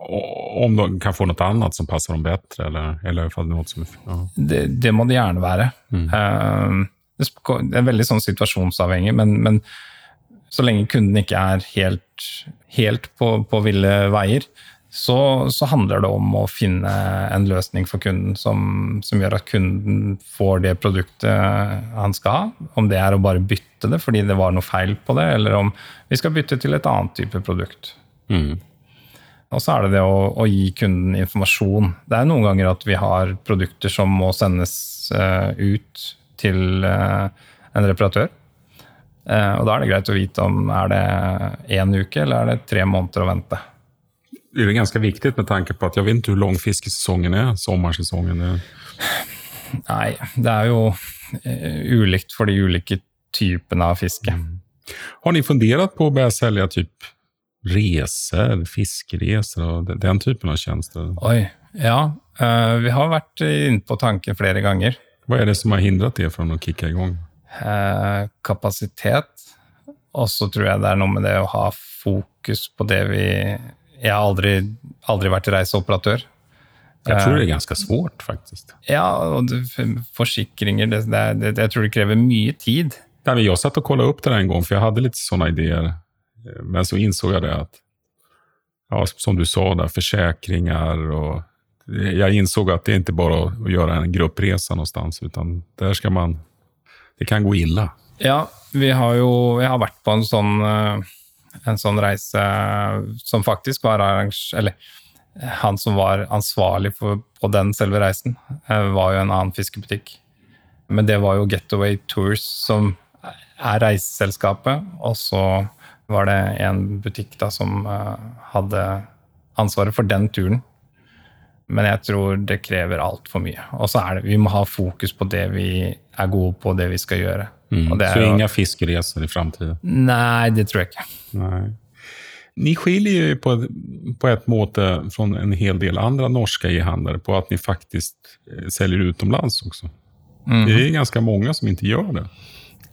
Speaker 2: Om de kan få noe annet som passer dem bedre, eller, eller noe som. Ja.
Speaker 1: Det, det må det gjerne være. Mm. det det er veldig sånn situasjonsavhengig, men, men så lenge kunden ikke er helt, helt på, på ville veier, så, så handler det om å finne en løsning for kunden som, som gjør at kunden får det produktet han skal ha. Om det er å bare bytte det fordi det var noe feil på det, eller om vi skal bytte til et annet type produkt. Og så er det det å, å gi kunden informasjon. Det er noen ganger at vi har produkter som må sendes uh, ut til uh, en reparatør. Uh, og da er det greit å vite om er det én uke eller er det tre måneder å vente.
Speaker 2: Det er ganska viktigt med tanke på att jag vet inte hur lång fiskesäsongen är, sommarsäsongen. Är.
Speaker 1: Nei, det er jo uh, ulikt for de ulike typene av fiske.
Speaker 2: Har ni fundert på å begynne å selge typ reiser, fiskereiser og den, typen av tjenester?
Speaker 1: Oi, ja. Uh, vi har vært inne på tanken flere ganger.
Speaker 2: Hva er det som har hindrat fra å kicke i gang?
Speaker 1: Uh, kapasitet. Og så tror jeg det er noe med det å ha fokus på det vi Jeg har aldri, aldri vært reiseoperatør.
Speaker 2: Jeg tror det er ganske svårt faktisk.
Speaker 1: Ja, og forsikringer det, det, det, Jeg tror det krever mye tid.
Speaker 2: Nei, men jeg satt og sjekket opp det en gang, for jeg hadde litt sånne idéer. Eh, Men så insåg jeg det at ja, som du sa, där, forsikringer og Jeg insåg at det er ikke bare å gjøre en gruppresa sted, utan der skal man, det kan gå ille.
Speaker 1: Ja, vi har jo Jeg har vært på en sånn, eh, en sånn reise som faktisk var. Eller han som var ansvarlig for, på den selve reisen, eh, var jo en annen fiskebutikk. Men det var jo Getaway Tours som er reiseselskapet, og så var det en butikk da som eh, hadde ansvaret for den turen. Men jeg tror det krever altfor mye. Og så er det, vi må ha fokus på det vi er gode på, det vi skal gjøre. Det
Speaker 2: Så
Speaker 1: er jo,
Speaker 2: inga fiskeresor i framtiden.
Speaker 1: Nei, det tror jeg ikke.
Speaker 2: Nei. Ni skiljer ju på, på ett måte från en hel del andre norske e-handlare på at ni faktisk eh, säljer utomlands också. Det er ganske mange som ikke gjør det.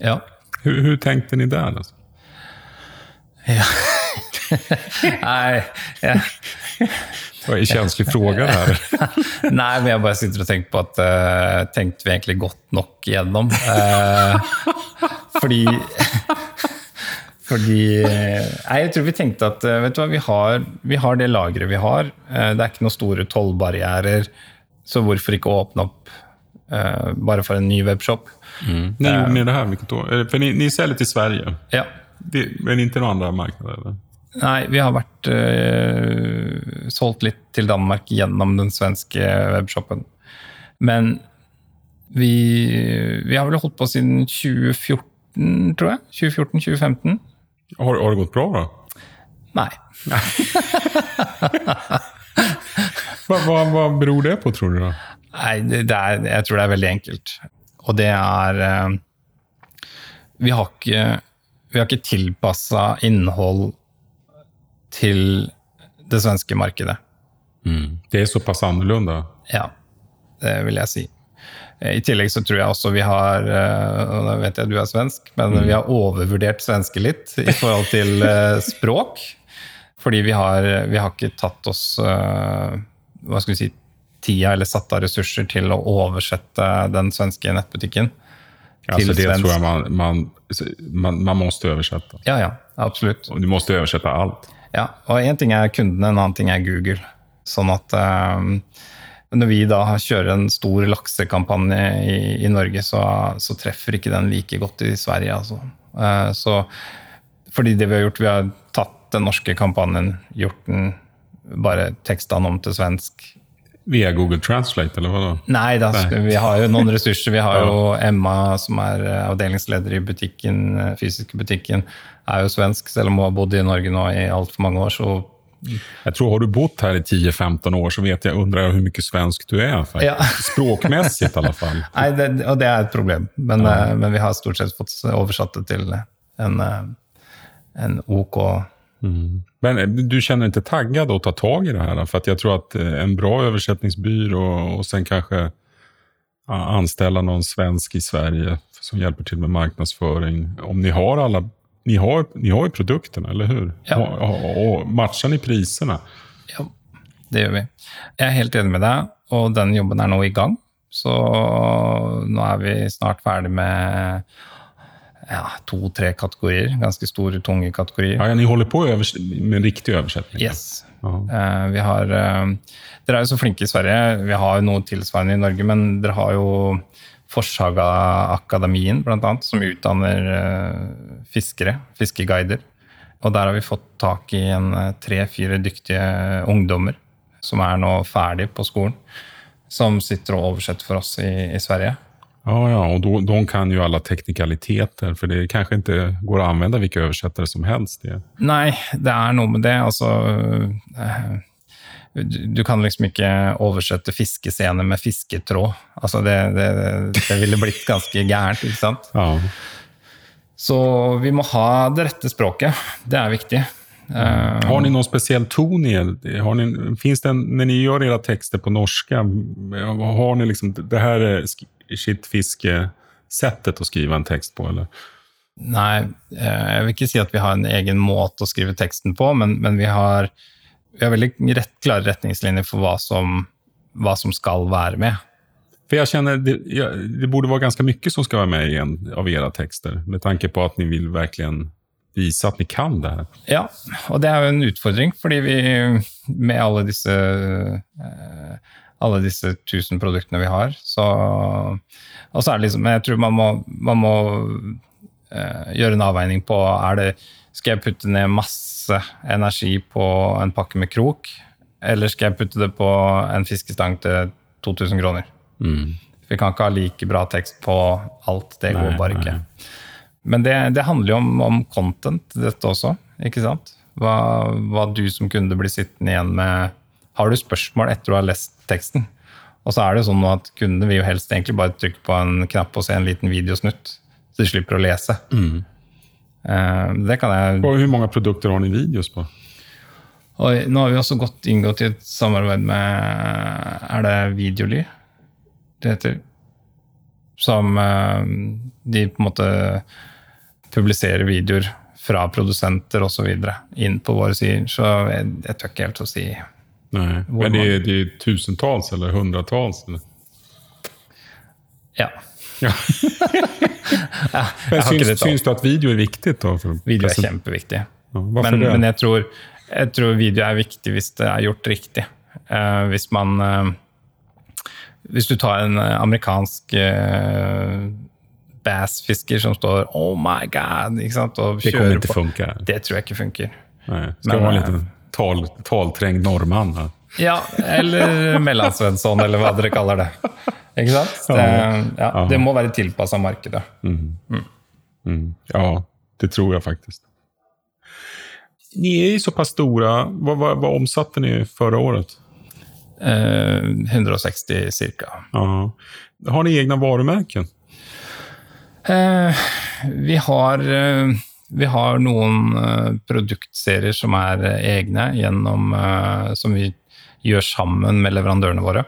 Speaker 1: Ja.
Speaker 2: Hur, hur tänkte ni där? Alltså?
Speaker 1: Nei, jeg,
Speaker 2: Det var en känslig spørsmål her.
Speaker 1: nei, men jeg bare sitter og tenker på at uh, tenkte vi egentlig godt nok igjennom. Uh, fordi Fordi eh, Nei, jeg tror vi tenkte at eh, vet du hva, vi har, vi har det lageret vi har. Eh, det er ikke noen store tollbarrierer, så hvorfor ikke åpne opp uh, bare for en ny webshop?
Speaker 2: När gjorde ni det her år? Eh, För ni, ni säljer till Sverige,
Speaker 1: Ja.
Speaker 2: det, men inte några andra marknader? Eller?
Speaker 1: Nei, vi har vært øh, solgt litt til Danmark gjennom den svenske webshoppen. Men vi, vi har vel holdt på siden 2014, tror jeg. 2014-2015.
Speaker 2: Har, har det gått bra da?
Speaker 1: Nei.
Speaker 2: hva, hva, hva beror det på tror du? da?
Speaker 1: Nei, er, jeg tror det er veldig enkelt. Og det er øh, Vi har ikke, vi har ikke tilpassa innhold til det svenske markedet.
Speaker 2: Det er såpass annerledes?
Speaker 1: Ja, det vil jeg si. Eh, I tillegg så tror jeg også vi har eh, og Nå vet jeg du er svensk, men vi har overvurdert svenske litt i forhold til eh, språk. Fordi vi har, vi har ikke tatt oss eh, hva skal vi si, tida eller satt av ressurser til å oversette den svenske nettbutikken.
Speaker 2: Alltså det
Speaker 1: svensk.
Speaker 2: tror jeg man, man, man, man måste översätta.
Speaker 1: Ja, ja, absolutt.
Speaker 2: Och du måste översätta allt.
Speaker 1: Ja, og én ting er kundene, en annen ting er Google. Sånn at um, når vi da kjører en stor laksekampanje i, i Norge, så, så treffer ikke den like godt i Sverige. Altså. Uh, så, fordi det vi har gjort, vi har tatt den norske kampanjen, gjort den bare teksta den om til svensk.
Speaker 2: Via Google Translate, eller?
Speaker 1: Nei, da,
Speaker 2: Nei.
Speaker 1: vi har jo noen ressurser. Vi har jo Emma, som er eh, avdelingsleder i butikken, fysiske butikken, er jo svensk, selv om hun har bodd i Norge nå i altfor mange år. så
Speaker 2: jeg tror, har du bott her i 10-15 år så vet jeg undrer hur mycket svensk du er. Faktiskt.
Speaker 1: Ja.
Speaker 2: Språkmessig, i alle fall.
Speaker 1: Nei, det, og det er et problem. Men, eh, men vi har stort sett fått oversatt det til en, eh, en OK
Speaker 2: Men eh, du kjenner ikke taggad å ta tag i det her? For jeg tror att eh, en bra översättningsbyrå og sen kanskje ja, noen någon svensk i Sverige som hjelper til med markedsføring, Om ni har alla, ni har, ni har ju produkterna, eller hur?
Speaker 1: Ja.
Speaker 2: Och, och, matchar ni priserna?
Speaker 1: ja, det gjør vi. Jeg er helt enig med deg, og den jobben er nå i gang. Så nå er vi snart ferdig med ja, to-tre kategorier. Ganske store, tunge kategorier.
Speaker 2: Ja, ja, ni holder på med riktig oversetting?
Speaker 1: Yes. Uh, vi har, uh, dere er jo så flinke i Sverige. Vi har jo noe tilsvarende i Norge, men dere har jo Forshaga-akademien, bl.a., som utdanner uh, fiskere, fiskeguider. Og der har vi fått tak i tre-fire dyktige ungdommer som er nå ferdig på skolen, som sitter og oversetter for oss i, i Sverige.
Speaker 2: Ja, ja, og de, de, kan jo alle teknikaliteter, for det kanskje ikke går å anvende hvilke oversettere som helst. Det.
Speaker 1: Nei, det er noe med det. Altså, du kan liksom ikke oversette fiskescene med fisketråd. Altså, det, det, det ville blitt ganske gærent, ikke sant?
Speaker 2: Ja.
Speaker 1: Så vi må ha det rette språket. Det er viktig.
Speaker 2: Mm. har ni noen spesiell tone i det? Finns det Når ni gjør era tekster på norsk, har ni liksom det her er skittfiskesettet å skrive en tekst på, eller?
Speaker 1: Nei, eh, jeg vil ikke si at vi har en egen måte å skrive teksten på, men, men vi, har, vi, har, veldig rett, klare retningslinjer for hva som, hva som, skal være med.
Speaker 2: For jeg kjenner, det, det, burde være ganske mye som skal være med i en av deres tekster, med tanke på at ni vil virkelig vise at ni kan det her.
Speaker 1: Ja, og det er jo en utfordring, fordi vi med alle disse eh, alle disse tusen produktene vi har. Så, og så er det liksom Jeg tror man må, man må uh, gjøre en avveining på er det, Skal jeg putte ned masse energi på en pakke med krok, eller skal jeg putte det på en fiskestang til 2000 kroner?
Speaker 2: Mm.
Speaker 1: Vi kan ikke ha like bra tekst på alt. Det går bare ikke. Nei. Men det, det, handler jo om, om, content, dette også. ikke sant? Hva, hva du som kunde blir sittende igjen med har du spørsmål etter du har lest teksten. Og så er det sånn at kundene vil jo helst egentlig bare trykke på en knapp og se en liten videosnutt, så de slipper å lese.
Speaker 2: Mm.
Speaker 1: Uh, det kan jeg...
Speaker 2: Og Hvor mange produkter har ni videos på?
Speaker 1: Og nå har vi også gått inngått i et samarbeid med Er det Videoly det heter? Som uh, de på en måte publiserer videoer fra produsenter osv. inn på våre sider. Så jeg, jeg tør ikke helt å si
Speaker 2: Nei. Men det er, det är tusentals eller hundretalls? Eller?
Speaker 1: Ja.
Speaker 2: ja. ja men syns, syns du at video er viktig? da?
Speaker 1: video er kjempeviktig.
Speaker 2: Ja,
Speaker 1: men, men jeg, tror, jeg, tror, video er viktig hvis det er gjort riktig. Uh, hvis man uh, Hvis du tar en amerikansk uh, bassfisker som står 'oh my god' ikke sant? og
Speaker 2: det kommer ikke funke.
Speaker 1: Det tror jeg ikke funker.
Speaker 2: Nei, skal men, være litt tal, talträngd nordmann?
Speaker 1: Ja, eller Mellansvensson, eller hva dere kaller det. Ikke sant? Det, ja, det må være tilpassa markedet.
Speaker 2: Mm. Mm. Mm. Ja, det tror jeg faktisk. Ni er jo såpass store. Hva, hva, hva omsatte ni forrige året?
Speaker 1: Eh, 160 ca.
Speaker 2: Har ni egne varemerker?
Speaker 1: Eh, vi har eh, vi har noen uh, produktserier som er egne, gjennom, uh, som vi gjør sammen med leverandørene våre.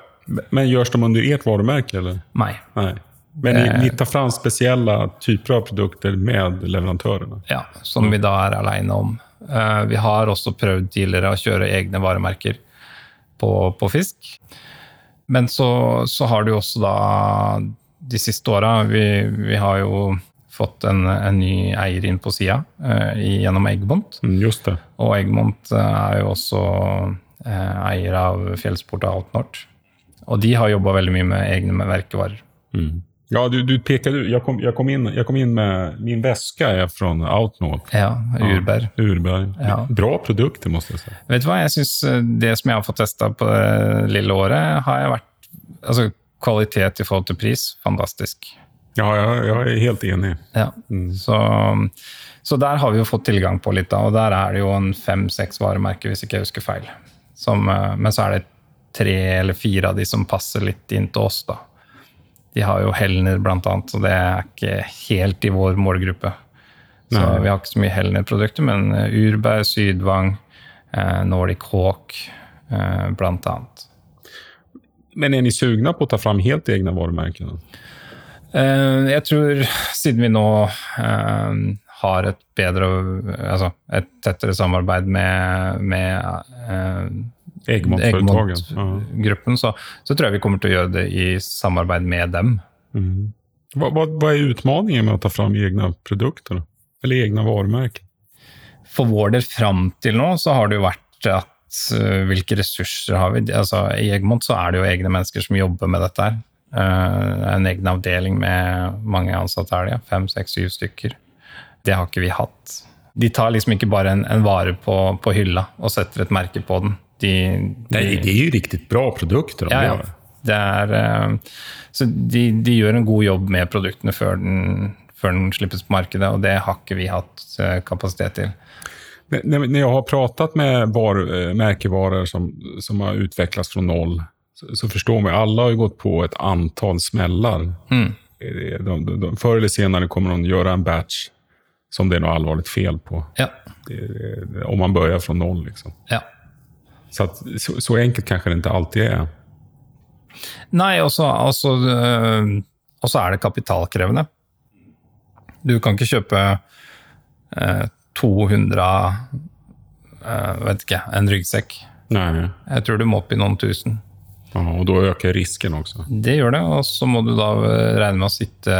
Speaker 2: Men görs de under ert varumärke? eller?
Speaker 1: Nei.
Speaker 2: Nej. Men ni, ni tar fram spesielle typer av produkter med leverandørene?
Speaker 1: Ja, som vi da er alene om. vi har også prøvd tidligere å kjøre egne varemerker på, på fisk. Men så, så, har du også da de siste åra vi, vi har jo fått en, en ny eier inn på sida eh, gjennom Eggmont.
Speaker 2: Mm, just det.
Speaker 1: Og Eggmont er jo også eier av Fjellsport og Outnort. Og de har jobba veldig mye med egne merkevarer.
Speaker 2: Mm. Ja, du, du pekade, jeg kom, jeg, kom inn, jeg kom inn med Min veske er fra Outnort.
Speaker 1: Ja, Urberg.
Speaker 2: Ja, Urberg. Ja. Bra produkter, må jeg si.
Speaker 1: Vet du hva, jeg synes Det som jeg har fått testa på det lille året, har jeg vært Altså, kvalitet i forhold til pris, fantastisk.
Speaker 2: Ja, jeg, jeg er helt enig.
Speaker 1: Ja. Mm. Så, så, der har vi jo fått tilgang på litt, da, og der er det jo en fem-seks varemerker, hvis ikke jeg husker feil. Som, eh, men så er det tre eller fire av de som passer litt inn til oss. da. De har jo Helner, blant annet, så det er ikke helt i vår målgruppe. Så Nei. vi har ikke så mye Helner-produkter, men eh, Urberg, Sydvang, eh, Nordic Hawk, eh, blant annet.
Speaker 2: Men er ni sugne på å ta fram helt egne varemerker?
Speaker 1: Eh, jeg tror, siden vi nå har et bedre Altså et tettere samarbeid med, med Egmont-gruppen, så, så tror jeg vi kommer til å gjøre det i samarbeid med dem.
Speaker 2: Mm. Hva, hva, hva, er utmaningen med å ta fram egne produkter? Eller egne varemerker?
Speaker 1: For vår del fram til nå så har det jo vært at uh, hvilke ressurser har vi? Altså, I Egmont så er det jo egne mennesker som jobber med dette her. Uh, en egen avdeling med mange ansatte er det, ja. fem, seks, syv stykker. Det har ikke vi hatt. De tar liksom ikke bare en, en vare på, på hylla og setter et merke på den. De, de,
Speaker 2: det är ju riktigt bra produkter de
Speaker 1: ja, ja. Det er, så de, de gjør en god jobb med produktene før den, før den slippes på markedet, og det har ikke vi hatt eh, kapasitet til.
Speaker 2: När jag har pratat med var, eh, märkevaror som, som har utvecklats från noll, så, så förstår man, alla har ju gått på ett antal smällar.
Speaker 1: Mm.
Speaker 2: Eh, De, de, förr eller senare kommer de göra en batch som det är något allvarligt fel på.
Speaker 1: Ja.
Speaker 2: Det, om man börjar från noll. Liksom.
Speaker 1: ja.
Speaker 2: Så, att, så, så enkelt kanske det inte alltid är.
Speaker 1: Nei, och så altså, øh, og så er det kapitalkrevende. Du kan ikke kjøpe eh, 200 eh, vet inte, en ryggsekk.
Speaker 2: Nej.
Speaker 1: Jeg tror du må opp i noen tusen.
Speaker 2: Ja, och då ökar risken också.
Speaker 1: Det gjør det, og så må du då räkna regne med å sitte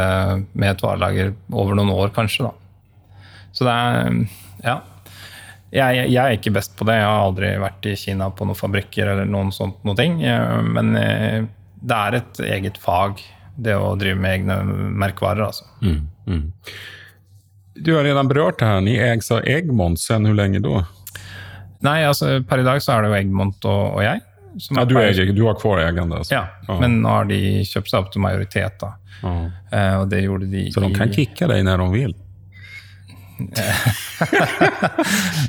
Speaker 1: med et varelager over noen år, kanskje. Då. Så det er Ja. Jeg, jeg er ikke best på det. Jeg har aldri vært i Kina på noen fabrikker eller noen sånt noe ting. Eh, Men eh, det er et eget fag, det å drive med egne merkevarer. altså.
Speaker 2: Du har redan berørt det her. Ni ägs av Egmont. Sen hvor lenge da?
Speaker 1: Nei, altså per i dag så er det jo Egmont og, og jeg. som
Speaker 2: Ja,
Speaker 1: er
Speaker 2: du,
Speaker 1: per-
Speaker 2: du har kvar ägande altså.
Speaker 1: Ja,
Speaker 2: ah.
Speaker 1: men nå har de kjøpt seg opp til majoritet, da.
Speaker 2: Ah.
Speaker 1: Eh, Og det gjorde de
Speaker 2: Så de kan
Speaker 1: kicke
Speaker 2: deg når när de vill?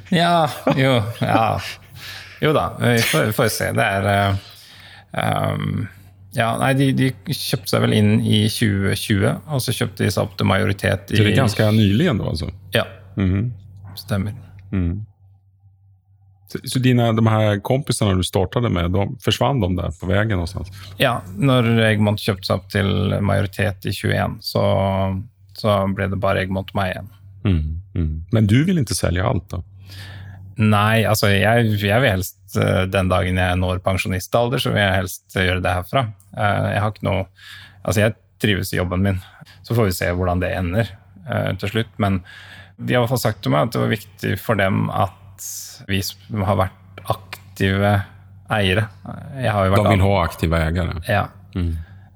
Speaker 1: Ja, jo, ja. Jo da, vi får, får se. Det er eh, um, Ja, nei, de, de kjøpte seg vel inn i 2020, og så kjøpte de seg opp til majoritet i
Speaker 2: Så det er ganske nyligen ennå, altså?
Speaker 1: Ja,
Speaker 2: Mhm.
Speaker 1: stemmer.
Speaker 2: Så, så dine, de her kompisene du startet med, de, forsvant de der på veien? någonstans?
Speaker 1: Ja, når Egmont kjøpte seg opp til majoritet i 21, så, så ble det bare Egmont og meg igjen.
Speaker 2: Mm. Men du vil ikke selge alt, da?
Speaker 1: Nei, altså jeg, jeg vil helst eh, den dagen jeg når pensjonistalder, så vil jeg helst gjøre det herfra. Eh, Jeg har ikke noe Altså, jeg trives i jobben min. Så får vi se hvordan det ender eh, til slutt. Men de har i hvert fall sagt til meg at det var viktig for dem at vi har vært aktive eiere Jeg har jo vært
Speaker 2: De vil ha aktive eiere?
Speaker 1: ja.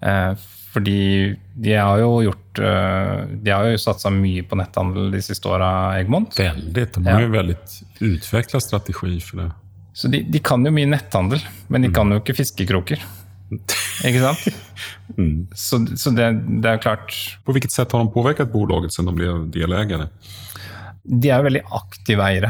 Speaker 1: Eh, fordi de har jo gjort eh, De har jo satsa mye på netthandel de siste åra, Egmont.
Speaker 2: Veldig. De har jo ja. veldig utvikla strategi for det.
Speaker 1: Så de, de kan jo mye netthandel, men de kan jo ikke fiskekroker. Ikke sant? Så, så det, det er klart
Speaker 2: På hvilket sett har de påvirket bolaget siden de ble deleiere?
Speaker 1: De er jo veldig aktive eiere.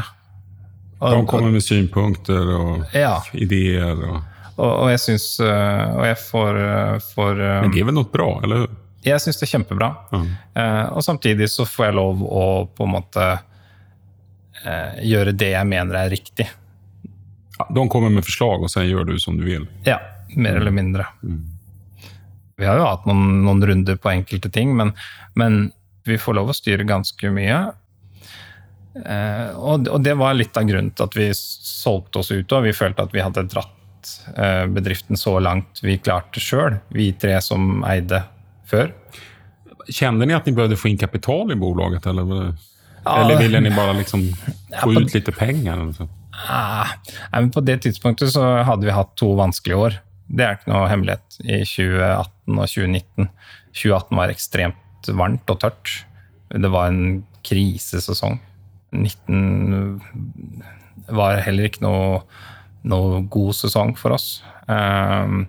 Speaker 1: Og,
Speaker 2: De kommer med synpunkter og
Speaker 1: ja,
Speaker 2: ideer. Och,
Speaker 1: og, og jeg syns Og jeg får, eh, får eh,
Speaker 2: men det er vel noe bra, eller hur?
Speaker 1: Jeg syns det er kjempebra. Eh, og samtidig så får jeg lov å på en måte eh, gjøre det jeg mener er riktig.
Speaker 2: Ja, De kommer med forslag, og så gjør du som du vil?
Speaker 1: Ja, mer eller mindre. Vi har jo hatt noen, noen runder på enkelte ting, men, men vi får lov å styre ganske mye. Eh, og, og det var litt av grunnen til at vi solgte oss ut, og vi følte at vi hadde dratt eh, bedriften så langt vi klarte sjøl, vi tre som eide før.
Speaker 2: Kjente ni at ni burde få inn kapital i bolaget? Eller,
Speaker 1: Ja.
Speaker 2: eller ville ni bare liksom få
Speaker 1: på-
Speaker 2: ut litt penger?
Speaker 1: Ah, nei, på det tidspunktet så hadde vi hatt to vanskelige år. Det er ikke noe hemmelighet i 2018 og 2019. 2018 var ekstremt varmt og tørt. Det var en krisesesong. 19 var heller ikke noe, noe god sesong for oss. Ehm,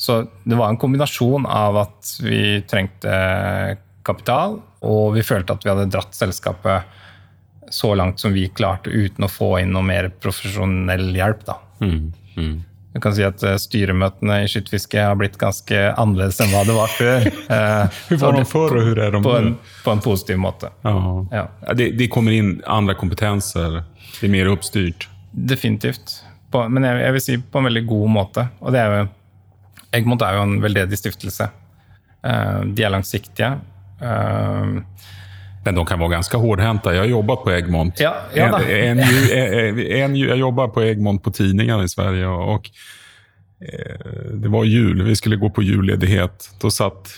Speaker 1: så det var en kombinasjon av at vi trengte kapital, og vi følte at vi hadde dratt selskapet så langt som vi klarte uten å få inn noe mer profesjonell hjelp. Da. Du kan si at eh, Styremøtene i skytterfiske har blitt ganske annerledes enn hva det var før.
Speaker 2: Hvordan var de før, og hvordan er de
Speaker 1: på, en, på en positiv måte.
Speaker 2: Ja.
Speaker 1: Ja.
Speaker 2: de, Det, det kommer inn andre kompetenser. Det er mer oppstyrt?
Speaker 1: Definitivt. På, men jeg, jeg vil si på en veldig god måte. Og det er jo, Egmont er jo en veldedig stiftelse. Eh, de er langsiktige. Eh,
Speaker 2: Men de kan være ganske hårdhänta. Jeg har jobbat på Egmont.
Speaker 1: Ja, ja
Speaker 2: en, en, en, jag jobbar på Egmont på tidningar i Sverige. Og, eh, det var jul. Vi skulle gå på julledighet. Da satt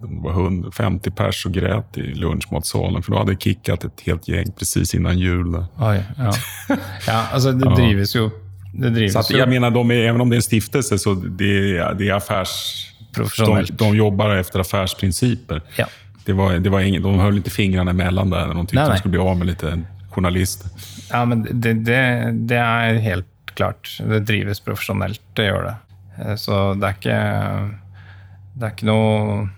Speaker 2: det var 150 pers och grät i lunchmatsalen. För då hade kickat ett helt gäng precis innan jul.
Speaker 1: Oj, ja. ja, altså det
Speaker 2: Ja.
Speaker 1: drives jo Det drivs
Speaker 2: Så att, jag menar, de är, även om det är en stiftelse, så det är, det är affärs... De, de jobbar efter affärsprinciper.
Speaker 1: Ja.
Speaker 2: Det var, det var ingen, de höll inte fingrarna emellan där när de tyckte
Speaker 1: Nej,
Speaker 2: de skulle bli av med lite journalister.
Speaker 1: Ja, men det, det, det er helt klart. Det drives profesjonelt, det gjør det. Eh, Så det er ikke Det er ikke noe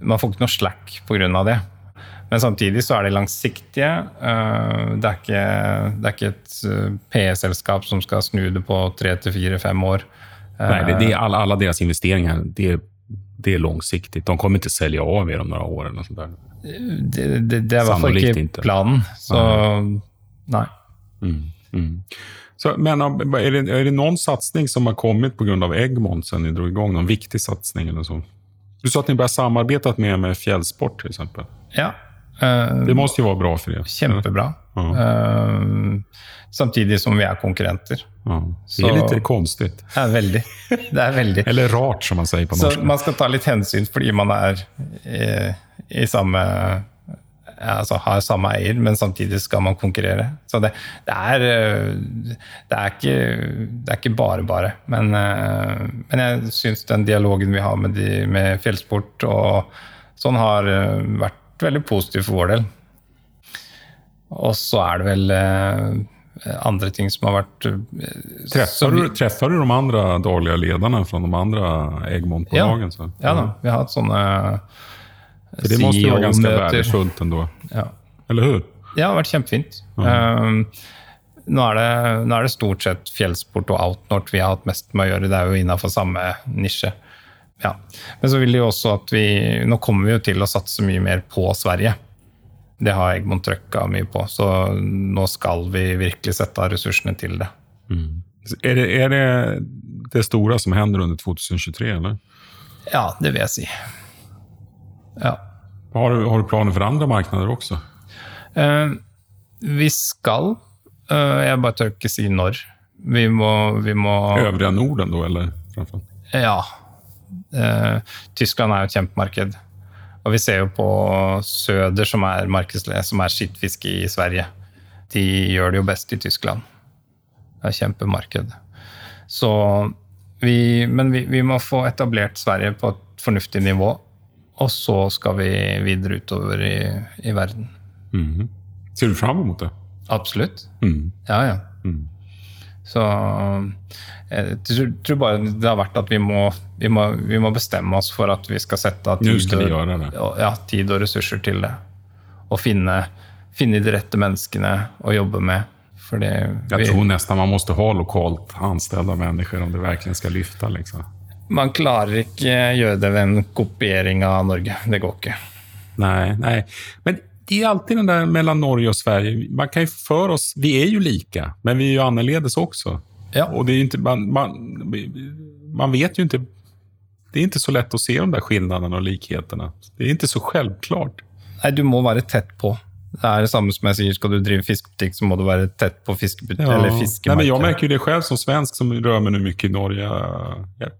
Speaker 1: Man får ikke noe slack pga. det. Men samtidig så er de langsiktige. Eh, Det er ikke, det er ikke et eh, PE-selskap som skal snu det på tre til fire-fem år. Nei,
Speaker 2: Nej, det, det är alle alla deras investeringar, det, det er langsiktig. De kommer ikke selge av i de år. eller noe sånt der.
Speaker 1: Det, er i hvert fall ikke planen. Så nei.
Speaker 2: Mm. Så, men er det, er det noen satsning som har kommet på grund av dere dro i gang? Noen viktig satsing? eller så? Du sa att ni började samarbeidet med, med Fjällsport till exempel.
Speaker 1: Ja. Uh,
Speaker 2: Det måste ju vara bra för er.
Speaker 1: Kjempebra.
Speaker 2: Uh.
Speaker 1: Uh, samtidig som vi er konkurrenter.
Speaker 2: Uh. Det
Speaker 1: er
Speaker 2: litt konstig. konstigt.
Speaker 1: Det er veldig. Det er veldig.
Speaker 2: Eller rart som man sier på
Speaker 1: norsk.
Speaker 2: Så
Speaker 1: man skal ta litt hensyn fordi man er i, i samme Altså har samme eier, men samtidig skal man konkurrere. Så det, det, er, eh, det, er, ikke, det er ikke bare bare. Men, eh, men jeg syns den dialogen vi har med, de, med fjellsport og sånn, har eh, vært veldig positiv for vår del. Og så er det vel eh, andre ting som har vært Treffer, vi-
Speaker 2: du, du de andre dårlige lederne fra de andre Egmont-bolagen? så?
Speaker 1: Ja da, vi har hatt sånne
Speaker 2: För det måste vara ganska värdefullt ändå.
Speaker 1: Ja.
Speaker 2: Eller hur?
Speaker 1: Det har vært kjempefint. Um, nå, er det, nå er det stort sett fjellsport og outnort vi har hatt mest med å gjøre. Det er jo innafor samme nisje. Ja. Men så vil det jo også at vi Nå kommer vi jo til å satse mye mer på Sverige. Det har Egmont trøkka mye på, så nå skal vi virkelig sette av ressursene til det.
Speaker 2: Är det, är det det stora som händer under 2023? Eller?
Speaker 1: Ja, det vil jeg si. Ja.
Speaker 2: Har, du, har du planer for andre marknader også?
Speaker 1: Eh, vi skal eh, Jeg bare tør ikke si når. Vi må, vi må
Speaker 2: Øvrige Norden da? eller? Framförallt?
Speaker 1: Ja. Eh, Tyskland er jo et kjempemarked. Og vi ser jo på Søder, som er, markedsled- som er skittfiske i Sverige. De gjør det jo best i Tyskland. Det er kjempemarked. Så vi, men vi, vi må få etablert Sverige på et fornuftig nivå. Og så skal vi videre utover i, i verden.
Speaker 2: Mhm. Ser du fram mot det?
Speaker 1: Absolutt.
Speaker 2: Mm.
Speaker 1: Ja, ja.
Speaker 2: Mm.
Speaker 1: Så jeg tror, bare det har vært at vi må, vi, må, vi må bestemme oss for at vi skal sette av tid, ja, tid og ressurser til det. Og finne, finne de rette menneskene å jobbe med.
Speaker 2: Fordi
Speaker 1: vi,
Speaker 2: tror nesten man måste ha lokalt anställda människor om det virkelig skal lyfta. Liksom.
Speaker 1: Man klarer ikke gjøre det ved en kopiering av Norge. Det går ikke.
Speaker 2: Nei, nei. Men det er alltid den der mellom Norge og Sverige. Man kan jo for oss, vi er jo lika, men vi er jo annerledes også.
Speaker 1: Ja.
Speaker 2: Og det er jo ikke, man, man, man vet jo ikke Det er ikke så lett å se de der forskjellene og likhetene. Det er ikke så selvklart.
Speaker 1: Nei, du må være tett på. Det er det samme som jeg sier, skal du drive fiskebutikk, så må du være tett på fiskebutikk eller
Speaker 2: Nei, men
Speaker 1: jeg
Speaker 2: merker jo det selv som svensk som rör meg mye i Norge. Ja,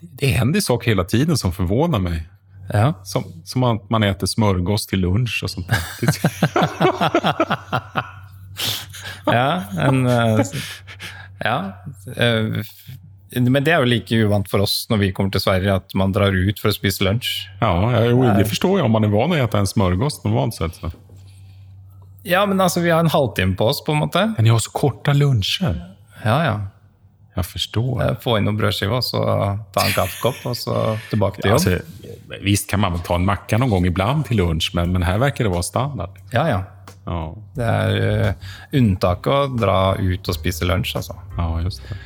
Speaker 2: det, händer saker hela tiden som förvånar mig.
Speaker 1: Ja.
Speaker 2: Som, som att man äter smörgås till lunch och sånt där.
Speaker 1: Ja, en, eh, ja. eh, Men det er jo like uvant for oss når vi kommer til Sverige, at man drar ut for å spise lunsj.
Speaker 2: Ja, jo, det förstår jag om man är van att äta en smörgås normalt sett. Så.
Speaker 1: Ja, men altså, vi har en halvtime på oss, på en måte.
Speaker 2: Men ni har så korta luncher.
Speaker 1: Ja, ja.
Speaker 2: Jag förstår.
Speaker 1: Eh, Få inn noen brødskiver, så ta en kaffekopp, og så tilbake til jobb.
Speaker 2: Alltså, visst kan man ta en macka noen gang iblant til lunch, men, men her virker det være standard.
Speaker 1: Ja, ja.
Speaker 2: Ja,
Speaker 1: Det er uh, unntaket å dra ut og spise lunsj, altså.
Speaker 2: ja just det.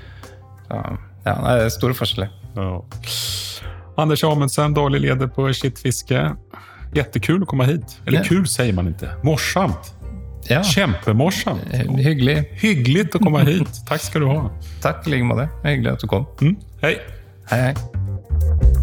Speaker 1: Så, ja, det er store forskjeller.
Speaker 2: Ja. Anders Amundsen, daglig leder på Kittfiske. Jättekul å komme hit. Eller
Speaker 1: Ja.
Speaker 2: kul sier man ikke. Morsamt.
Speaker 1: Ja, Kjempemorsomt. Hyggelig.
Speaker 2: hyggelig. å komme hit. Takk skal du ha.
Speaker 1: Takk i like måte. Hyggelig at du kom.
Speaker 2: Mm. Hei.
Speaker 1: Hei, hei.